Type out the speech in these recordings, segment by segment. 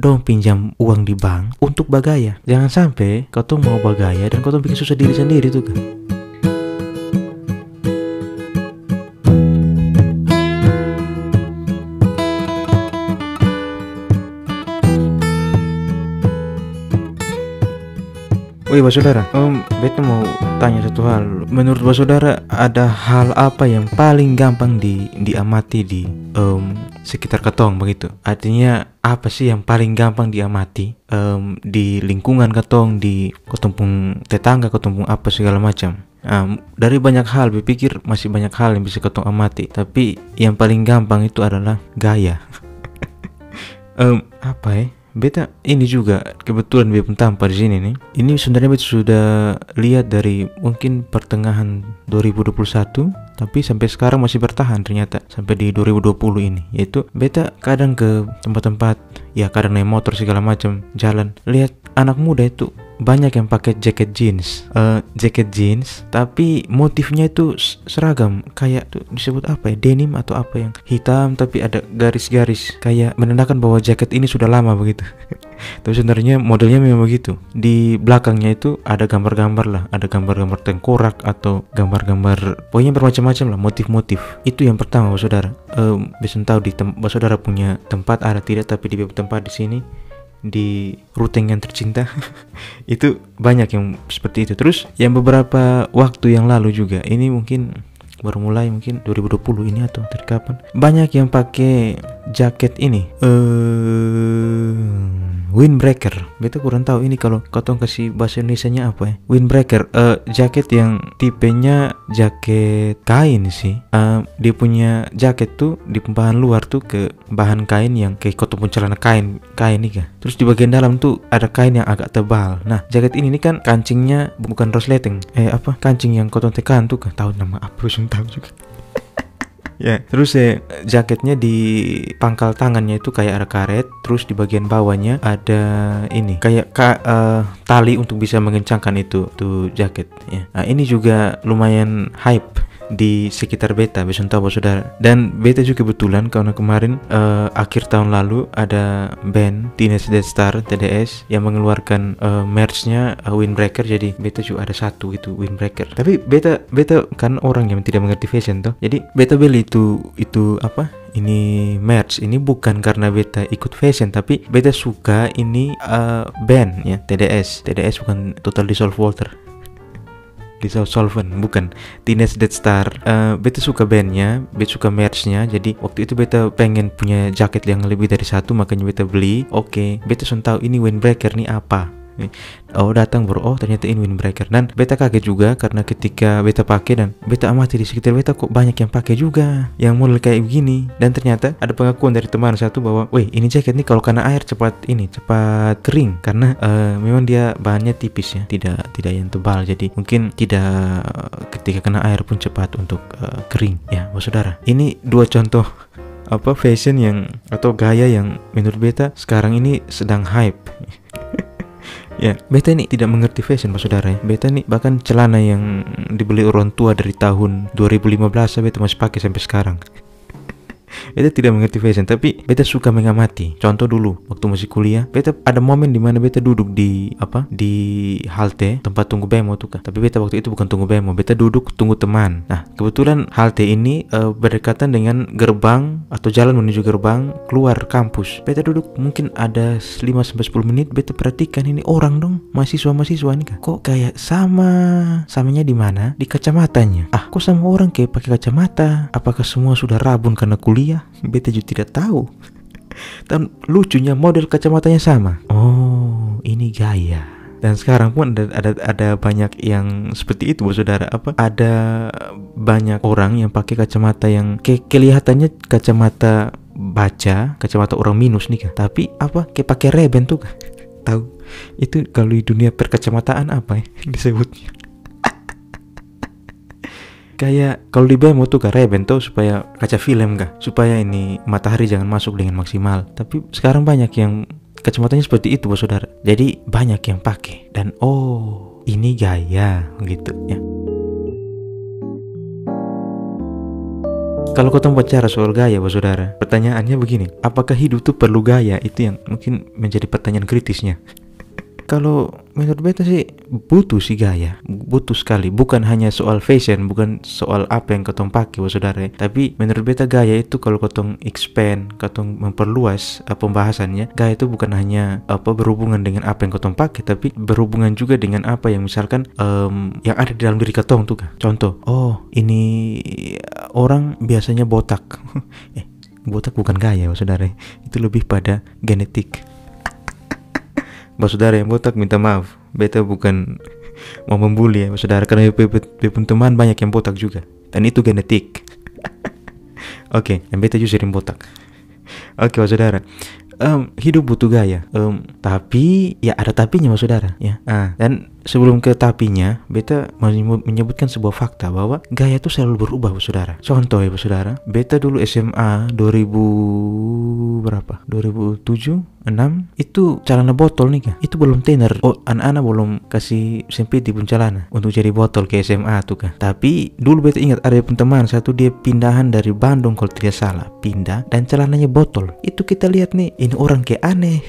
dong pinjam uang di bank untuk bagaya. Jangan sampai kau tuh mau bagaya dan kau tuh bikin susah diri sendiri tuh kan. Wih, Pak Saudara, Om, beta mau tanya satu hal. Menurut Pak Saudara, ada hal apa yang paling gampang di diamati di em, sekitar ketong begitu? Artinya apa sih yang paling gampang diamati em, di lingkungan ketong, di ketumpung tetangga, ketumpung apa segala macam? Em, dari banyak hal, berpikir masih banyak hal yang bisa ketong amati. Tapi yang paling gampang itu adalah gaya. Em, apa ya? Beta ini juga kebetulan beta pun tampak di sini nih. Ini sebenarnya beta sudah lihat dari mungkin pertengahan 2021 tapi sampai sekarang masih bertahan ternyata sampai di 2020 ini yaitu beta kadang ke tempat-tempat ya kadang naik motor segala macam jalan lihat anak muda itu banyak yang pakai jaket jeans. Eh, jaket jeans tapi motifnya itu seragam. Kayak tuh disebut apa ya? Denim atau apa yang hitam tapi ada garis-garis. Kayak menandakan bahwa jaket ini sudah lama begitu. Tapi sebenarnya modelnya memang begitu. Di belakangnya itu ada gambar-gambar lah. Ada gambar-gambar tengkorak atau gambar-gambar pokoknya bermacam-macam lah motif-motif. Itu yang pertama saudara. Em, bisa tahu di tem- Bapak saudara punya tempat ada tidak tapi di tempat di sini di ruteng yang tercinta itu banyak yang seperti itu. Terus yang beberapa waktu yang lalu juga ini mungkin baru mulai mungkin 2020 ini atau dari kapan. Banyak yang pakai jaket ini. Eh windbreaker. Beta kurang tahu ini kalau kotong kasih bahasa Indonesia nya apa ya. Windbreaker. Eh jaket yang tipenya jaket kain sih. Eh, dia punya jaket tuh di bahan luar tuh ke bahan kain yang kayak kotong pun celana kain kain nih kan terus di bagian dalam tuh ada kain yang agak tebal. Nah jaket ini nih kan kancingnya bukan resleting eh apa? Kancing yang kotong tekan tuh kan tahu nama apa sih tahu juga Ya, terus eh, jaketnya di pangkal tangannya itu kayak ada karet, terus di bagian bawahnya ada ini kayak ka, eh, tali untuk bisa mengencangkan itu tuh jaket. Ya, nah, ini juga lumayan hype di sekitar beta, Bapak saudara. Dan beta juga kebetulan karena kemarin eh, akhir tahun lalu ada band Teenage Death Star TDS yang mengeluarkan eh, merch-nya eh, Windbreaker, jadi beta juga ada satu itu Windbreaker. Tapi beta beta kan orang yang tidak mengerti fashion tuh, jadi beta beli itu itu apa? Ini merch ini bukan karena beta ikut fashion tapi beta suka ini eh, band ya TDS TDS bukan Total Dissolve Water Dissolve Solvent bukan. Teenage Death Star. Eh, beta suka bandnya beta suka merchnya jadi waktu itu beta pengen punya jaket yang lebih dari satu makanya beta beli. Oke beta sudah tahu ini windbreaker nih apa Oh datang bro, oh ternyata ini windbreaker. Dan beta kaget juga karena ketika beta pakai dan beta amati di sekitar beta kok banyak yang pakai juga yang model kayak begini. Dan ternyata ada pengakuan dari teman satu bahwa, weh ini jaket nih kalau kena air cepat ini cepat kering. Karena eh, memang dia bahannya tipis ya, tidak tidak yang tebal. Jadi mungkin tidak eh, ketika kena air pun cepat untuk eh, kering. Ya, bos saudara. Ini dua contoh apa fashion yang atau gaya yang menurut beta sekarang ini sedang hype Ya, beta ini tidak mengerti fashion, Pak Saudara ya. Beta ini bahkan celana yang dibeli orang tua dari tahun 2015 beta masih pakai sampai sekarang. Beta tidak mengerti fashion, tapi beta suka mengamati. Contoh dulu waktu masih kuliah, beta ada momen di mana beta duduk di apa? Di halte tempat tunggu bemo tuh kan. Tapi beta waktu itu bukan tunggu bemo, beta duduk tunggu teman. Nah, kebetulan halte ini eh, berdekatan dengan gerbang atau jalan menuju gerbang keluar kampus. Beta duduk mungkin ada 5 sampai 10 menit beta perhatikan ini orang dong, mahasiswa-mahasiswa ini kan. Kok kayak sama samanya di mana? Di kacamatanya. Ah, kok sama orang kayak pakai kacamata? Apakah semua sudah rabun karena kuliah? Beta juga tidak tahu. Dan lucunya model kacamatanya sama. Oh, ini gaya. Dan sekarang pun ada ada ada banyak yang seperti itu, Bos Saudara. Apa? Ada banyak orang yang pakai kacamata yang ke kelihatannya kacamata baca, kacamata orang minus nih kan. Tapi apa? Kayak pakai reben tuh kan. Tahu? Itu kalau di dunia perkacamataan apa ya disebutnya? Kayak kalau di bemo tuh reben tuh supaya kaca film kah? Supaya ini matahari jangan masuk dengan maksimal. Tapi sekarang banyak yang kacamatanya seperti itu bos saudara. Jadi banyak yang pakai dan oh ini gaya gitu ya. Kalau kau bicara soal gaya, bos saudara, pertanyaannya begini: apakah hidup tuh perlu gaya? Itu yang mungkin menjadi pertanyaan kritisnya. Kalau menurut beta sih butuh sih gaya, butuh sekali. Bukan hanya soal fashion, bukan soal apa yang ketong pakai, saudara. Tapi menurut beta gaya itu kalau ketong expand, ketong memperluas uh, pembahasannya, gaya itu bukan hanya apa berhubungan dengan apa yang ketong pakai, tapi berhubungan juga dengan apa yang misalkan um, yang ada di dalam diri ketong tuh kan. Contoh, oh ini orang biasanya botak. eh, botak bukan gaya, saudara. Itu lebih pada genetik Mbak saudara yang botak minta maaf. Beta bukan mau membuli ya Mbak saudara Karena pun teman banyak yang botak juga. Dan itu genetik. Oke, okay, yang beta juga sering botak. Oke, okay, saudara. Um, hidup butuh gaya. Um, tapi ya ada tapinya mas saudara ya. Ah, dan sebelum ke tapinya, beta menyebutkan sebuah fakta bahwa gaya itu selalu berubah mas saudara. Contoh ya mas saudara, beta dulu SMA 2000 berapa? 2007 6 itu celana botol nih kan itu belum tenar oh anak-anak belum kasih sempit di celana untuk jadi botol ke SMA tuh kan tapi dulu beta ingat ada pun teman satu dia pindahan dari Bandung kalau tidak salah. Pindah dan celananya botol. Itu kita lihat nih ini orang kayak aneh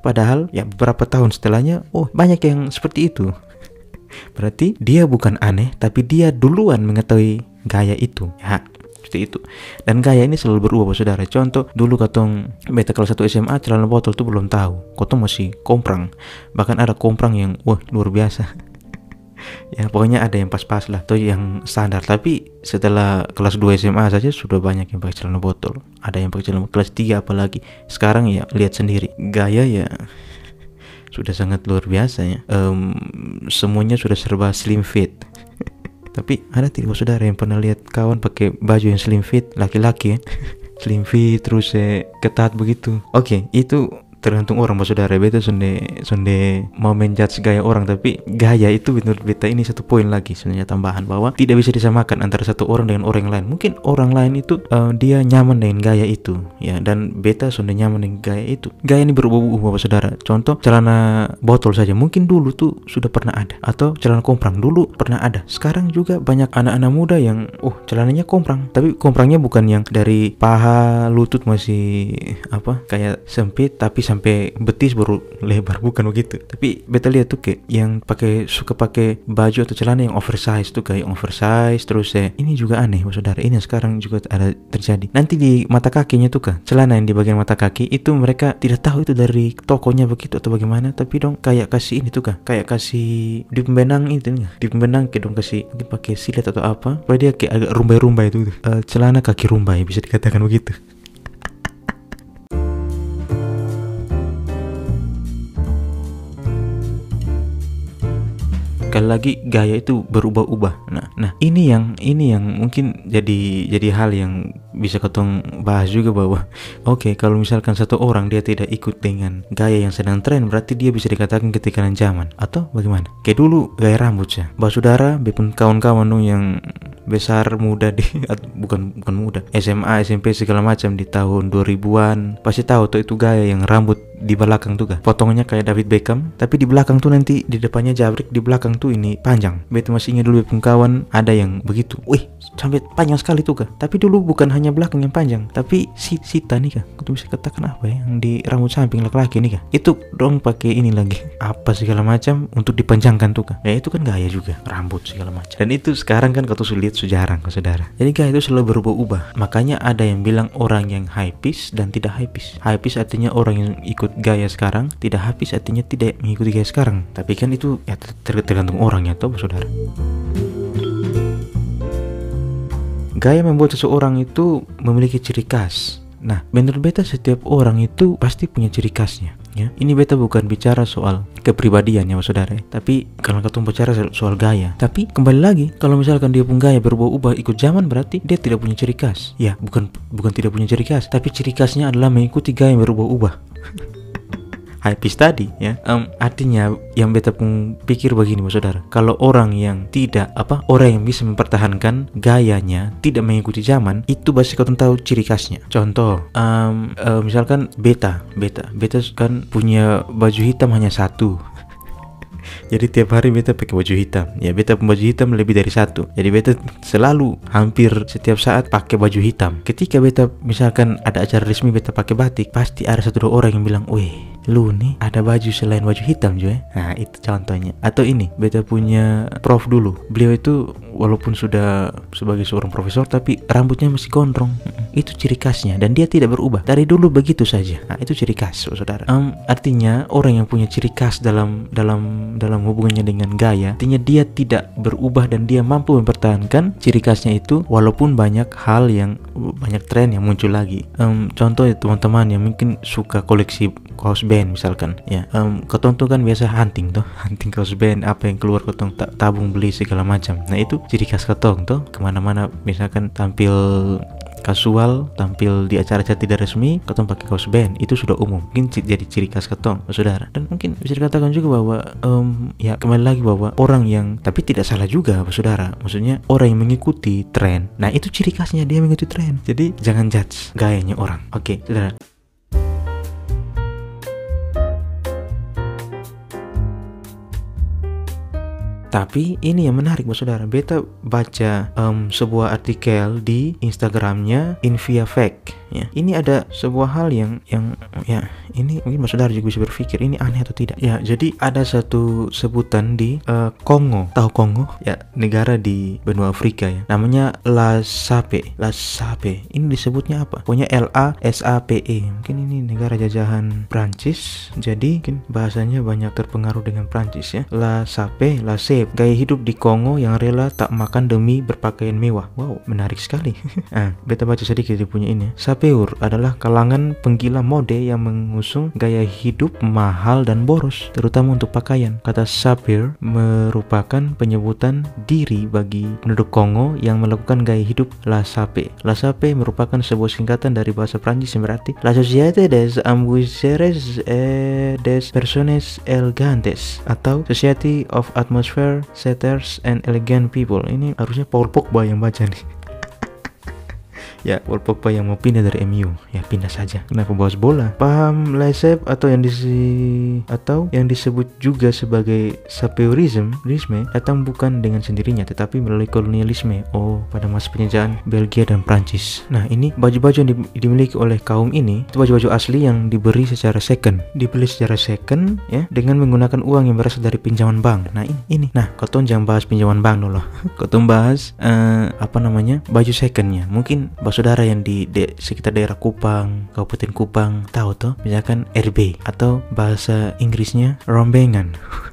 padahal ya beberapa tahun setelahnya oh banyak yang seperti itu. Berarti dia bukan aneh tapi dia duluan mengetahui gaya itu. Ya seperti itu. Dan gaya ini selalu berubah saudara. Contoh dulu katong beta kalau satu SMA celana botol tuh belum tahu. Katong masih komprang. Bahkan ada komprang yang wah luar biasa ya pokoknya ada yang pas-pas lah atau yang standar. Tapi setelah kelas 2 SMA saja sudah banyak yang pakai celana botol. Ada yang pakai celana kelas 3 apalagi. Sekarang ya lihat sendiri. Gaya ya sudah sangat luar biasa ya. Um, semuanya sudah serba slim fit. Tapi ada tidak saudara yang pernah lihat kawan pakai baju yang slim fit laki-laki ya. Slim fit terus eh, ketat begitu. Oke okay, itu tergantung orang mas saudara beta sonde sonde mau menjudge gaya orang tapi gaya itu menurut beta ini satu poin lagi sebenarnya tambahan bahwa tidak bisa disamakan antara satu orang dengan orang lain. Mungkin orang lain itu uh, dia nyaman dengan gaya itu ya dan beta sonde nyaman dengan gaya itu. Gaya ini berubah-ubah mas saudara. Contoh celana botol saja. Mungkin dulu tuh sudah pernah ada atau celana komprang dulu pernah ada. Sekarang juga banyak anak-anak muda yang oh celananya komprang. Tapi komprangnya bukan yang dari paha lutut masih apa kayak sempit tapi sampai betis baru lebar. Bukan begitu. Tapi beta lihat tuh kayak yang pakai suka pakai baju atau celana yang oversize tuh kayak oversize terus ya ini juga aneh saudara. Ini sekarang juga ada terjadi. Nanti di mata kakinya tuh kan celana yang di bagian mata kaki itu mereka tidak tahu itu dari tokonya begitu atau bagaimana tapi dong kayak kasih ini tuh kan kayak kasih di pembenang itu nih di pembenang kayak dong kasih mungkin pakai silet atau apa. Supaya dia kayak agak rumbai-rumbai itu uh, celana kaki rumbai bisa dikatakan begitu sekali lagi gaya itu berubah-ubah. Nah, nah ini yang ini yang mungkin jadi jadi hal yang bisa ketong bahas juga bahwa oke okay, kalau misalkan satu orang dia tidak ikut dengan gaya yang sedang tren berarti dia bisa dikatakan ketinggalan zaman. Atau bagaimana? Kayak dulu gaya rambut ya. Bah saudara, bepun kawan-kawan dong yang besar muda di bukan bukan muda SMA SMP segala macam di tahun 2000-an pasti tahu tuh itu gaya yang rambut di belakang tuh kan potongnya kayak David Beckham tapi di belakang tuh nanti di depannya jabrik di belakang tuh ini panjang. Beta masih ingat dulu kawan ada yang begitu. Wih sampai panjang sekali tuh kan tapi dulu bukan hanya belakang yang panjang. Tapi si sita nih kan aku bisa katakan apa ya? Yang di rambut samping laki-laki nih kan itu dong pakai ini lagi. Apa segala macam untuk dipanjangkan tuh kan ya itu kan gaya juga. Rambut segala macam. Dan itu sekarang kan kau sulit sejarah ke saudara. Jadi gaya itu selalu berubah-ubah. Makanya ada yang bilang orang yang high piece dan tidak high piece high piece artinya orang yang ikut gaya sekarang tidak habis artinya tidak mengikuti gaya sekarang. Tapi kan itu ya ter tergantung orangnya tuh saudara gaya membuat seseorang itu memiliki ciri khas. Nah menurut beta setiap orang itu pasti punya ciri khasnya ya. Ini beta bukan bicara soal kepribadian ya saudara tapi kalau ketemu bicara soal gaya. Tapi kembali lagi kalau misalkan dia pun gaya berubah-ubah ikut zaman berarti dia tidak punya ciri khas. Ya bukan bukan tidak punya ciri khas tapi ciri khasnya adalah mengikuti gaya yang berubah-ubah hypebeast tadi ya um, artinya yang beta pun pikir begini saudara. Kalau orang yang tidak apa orang yang bisa mempertahankan gayanya tidak mengikuti zaman itu pasti kau tahu ciri khasnya. Contoh um, uh, misalkan beta beta beta kan punya baju hitam hanya satu. Jadi tiap hari beta pakai baju hitam. Ya beta baju hitam lebih dari satu. Jadi beta selalu hampir setiap saat pakai baju hitam. Ketika beta misalkan ada acara resmi beta pakai batik pasti ada satu dua orang yang bilang weh lu nih ada baju selain baju hitam juga nah itu contohnya. Atau ini beta punya prof dulu. Beliau itu walaupun sudah sebagai seorang profesor tapi rambutnya masih gondrong. Itu ciri khasnya dan dia tidak berubah. Dari dulu begitu saja. Nah itu ciri khas oh, saudara. Um, artinya orang yang punya ciri khas dalam dalam dalam hubungannya dengan gaya artinya dia tidak berubah dan dia mampu mempertahankan ciri khasnya itu walaupun banyak hal yang banyak tren yang muncul lagi. Um, contoh ya teman-teman yang mungkin suka koleksi kaos band misalkan ya. Um, ketong tuh kan biasa hunting tuh hunting kaos band apa yang keluar ketong ta tabung beli segala macam. Nah itu ciri khas ketong tuh ke mana-mana misalkan tampil kasual tampil di acara-acara tidak resmi ketong pakai kaos band. Itu sudah umum. Mungkin jadi ciri khas ketong saudara. Dan mungkin bisa dikatakan juga bahwa um, ya kembali lagi bahwa orang yang tapi tidak salah juga saudara. Maksudnya orang yang mengikuti tren. Nah itu ciri khasnya dia mengikuti tren. Jadi jangan judge gayanya orang. Oke okay, saudara Tapi ini yang menarik bos saudara. Beta baca um, sebuah artikel di Instagramnya Invia Fact ya ini ada sebuah hal yang yang ya ini mungkin mas saudara juga bisa berpikir ini aneh atau tidak? Ya jadi ada satu sebutan di uh, Kongo. Tahu Kongo? Ya negara di benua Afrika ya. Namanya La Sape La Sape ini disebutnya apa? Punya L A S A P E. Mungkin ini negara jajahan Prancis. Jadi mungkin bahasanya banyak terpengaruh dengan Prancis ya. La Sape La Sep gaya hidup di Kongo yang rela tak makan demi berpakaian mewah. Wow menarik sekali. Ah beta baca sedikit di punya ini Sape Sapeur adalah kalangan penggila mode yang mengusung gaya hidup mahal dan boros, terutama untuk pakaian. Kata Sapeur merupakan penyebutan diri bagi penduduk Kongo yang melakukan gaya hidup La Sape. La Sape merupakan sebuah singkatan dari bahasa Prancis yang berarti La Société des Ambuseurs et des Personnes Elegantes atau Society of Atmosphere Setters and Elegant People. Ini harusnya Paul Pogba yang baca nih ya Paul Pogba yang mau pindah dari MU ya pindah saja. Kenapa bahas bola? Paham lesep atau yang disi atau yang disebut juga sebagai sapeurism datang bukan dengan sendirinya tetapi melalui kolonialisme. Oh pada masa penjajahan Belgia dan Prancis. Nah ini baju-baju yang dimiliki oleh kaum ini itu baju-baju asli yang diberi secara second. Dibeli secara second ya dengan menggunakan uang yang berasal dari pinjaman bank. Nah ini ini. Nah kau jangan bahas pinjaman bank dulu. Kau bahas uh, apa namanya baju secondnya. Mungkin saudara yang di de sekitar daerah Kupang, Kabupaten Kupang tahu tuh, misalkan RB atau bahasa Inggrisnya rombengan.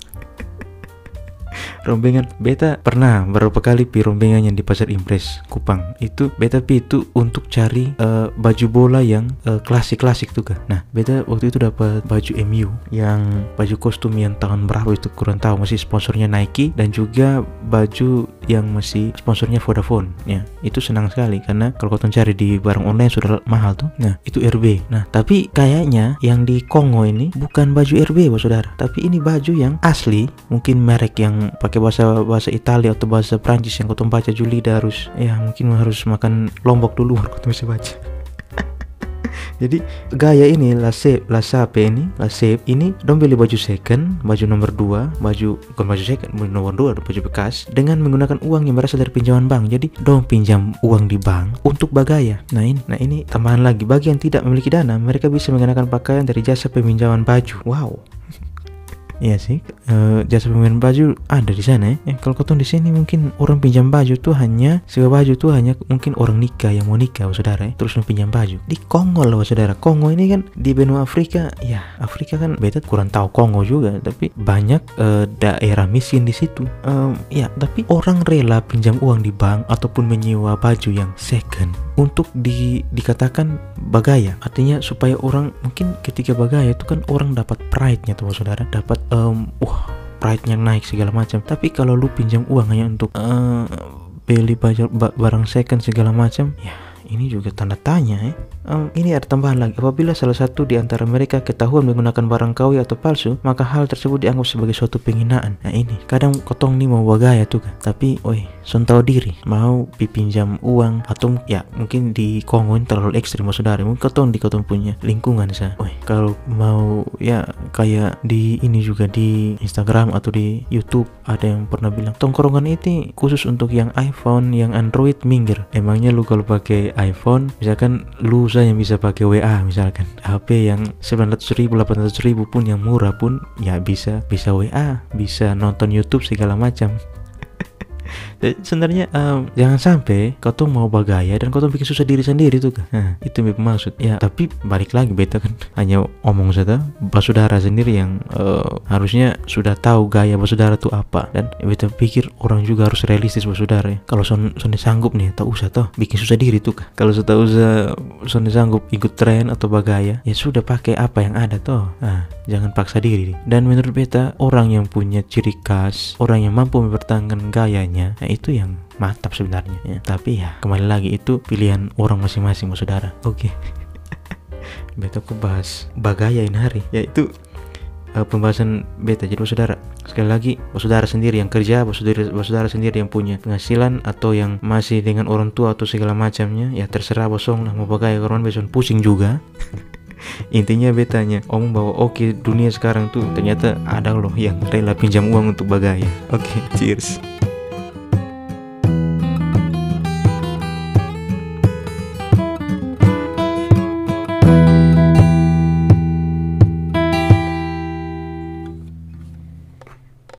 rombengan beta pernah beberapa kali pi rombengan yang di pasar impres Kupang. Itu beta pi itu untuk cari uh, baju bola yang uh, klasik-klasik tuh kan nah beta waktu itu dapat baju MU yang baju kostum yang tahun berapa itu kurang tahu masih sponsornya Nike dan juga baju yang masih sponsornya Vodafone ya. Itu senang sekali karena kalau kau cari di barang online sudah mahal tuh. Nah itu RB nah tapi kayaknya yang di Kongo ini bukan baju RB saudara. Tapi ini baju yang asli mungkin merek yang pakai bahasa bahasa Italia atau bahasa Prancis yang kau baca Julida harus ya mungkin harus makan lombok dulu baru kau bisa baca. Jadi gaya ini lasep lasape ini lasep ini dong beli baju second baju nomor 2 baju bukan baju second baju nomor 2 baju bekas dengan menggunakan uang yang berasal dari pinjaman bank. Jadi dong pinjam uang di bank untuk bagaya. Nah ini nah ini tambahan lagi. Bagi yang tidak memiliki dana mereka bisa menggunakan pakaian dari jasa peminjaman baju. Wow Iya sih, e, jasa pembelian baju ada di sana ya. Eh, kalau kau di sini mungkin orang pinjam baju tuh hanya sewa baju tuh hanya mungkin orang nikah yang mau nikah, saudara ya. Terus pinjam baju. Di Kongo loh, saudara. Kongo ini kan di benua Afrika, ya Afrika kan beta kurang tahu Kongo juga, tapi banyak e, daerah miskin di situ. E, ya, tapi orang rela pinjam uang di bank ataupun menyewa baju yang second untuk di dikatakan bagaya. Artinya supaya orang mungkin ketika bagaya itu kan orang dapat pride-nya tuh saudara, dapat um, wah pride-nya naik segala macam. Tapi kalau lu pinjam uang hanya untuk uh, beli barang second segala macam, ya ini juga tanda tanya ya. Um, ini ada tambahan lagi. Apabila salah satu di antara mereka ketahuan menggunakan barang KW atau palsu maka hal tersebut dianggap sebagai suatu penghinaan. Nah ini. Kadang kotong nih mau bagaya tuh kan? Tapi oi tahu diri. Mau dipinjam uang atau ya mungkin di kongon terlalu ekstrim saudara mungkin kotong di kotong punya lingkungan sa. Oi kalau mau ya kayak di ini juga di Instagram atau di YouTube ada yang pernah bilang tongkrongan itu khusus untuk yang iPhone yang Android minggir. Emangnya lu kalau pakai iPhone misalkan lu saja bisa pakai WA misalkan. HP yang 900 ribu 800 ribu pun yang murah pun ya bisa bisa WA bisa nonton YouTube segala macam sebenarnya um, jangan sampai kau tuh mau bagaya dan kau tuh bikin susah diri sendiri tuh kan. Nah, itu maksud. Ya, tapi balik lagi beta kan hanya omong saja basudara sendiri yang uh, harusnya sudah tahu gaya basudara tuh apa dan beta pikir orang juga harus realistis basudara ya. Kalau son son sanggup nih, tak usah toh bikin susah diri tuh kan. Kalau sudah usah son sanggup ikut tren atau bagaya, ya sudah pakai apa yang ada toh. Nah, jangan paksa diri. Dan menurut beta orang yang punya ciri khas, orang yang mampu mempertahankan gayanya, itu yang mantap sebenarnya. Ya. tapi ya kembali lagi itu pilihan orang masing-masing saudara. Oke. Okay. beta aku bahas bagaya ini hari yaitu uh, pembahasan beta. Jadi saudara sekali lagi saudara sendiri yang kerja saudara saudara sendiri yang punya penghasilan atau yang masih dengan orang tua atau segala macamnya ya terserah bosong lah. Mau bagaya karena besok pusing juga. Intinya betanya omong bahwa oke okay, dunia sekarang tuh ternyata ada loh yang rela pinjam uang untuk bagaya. Oke okay, cheers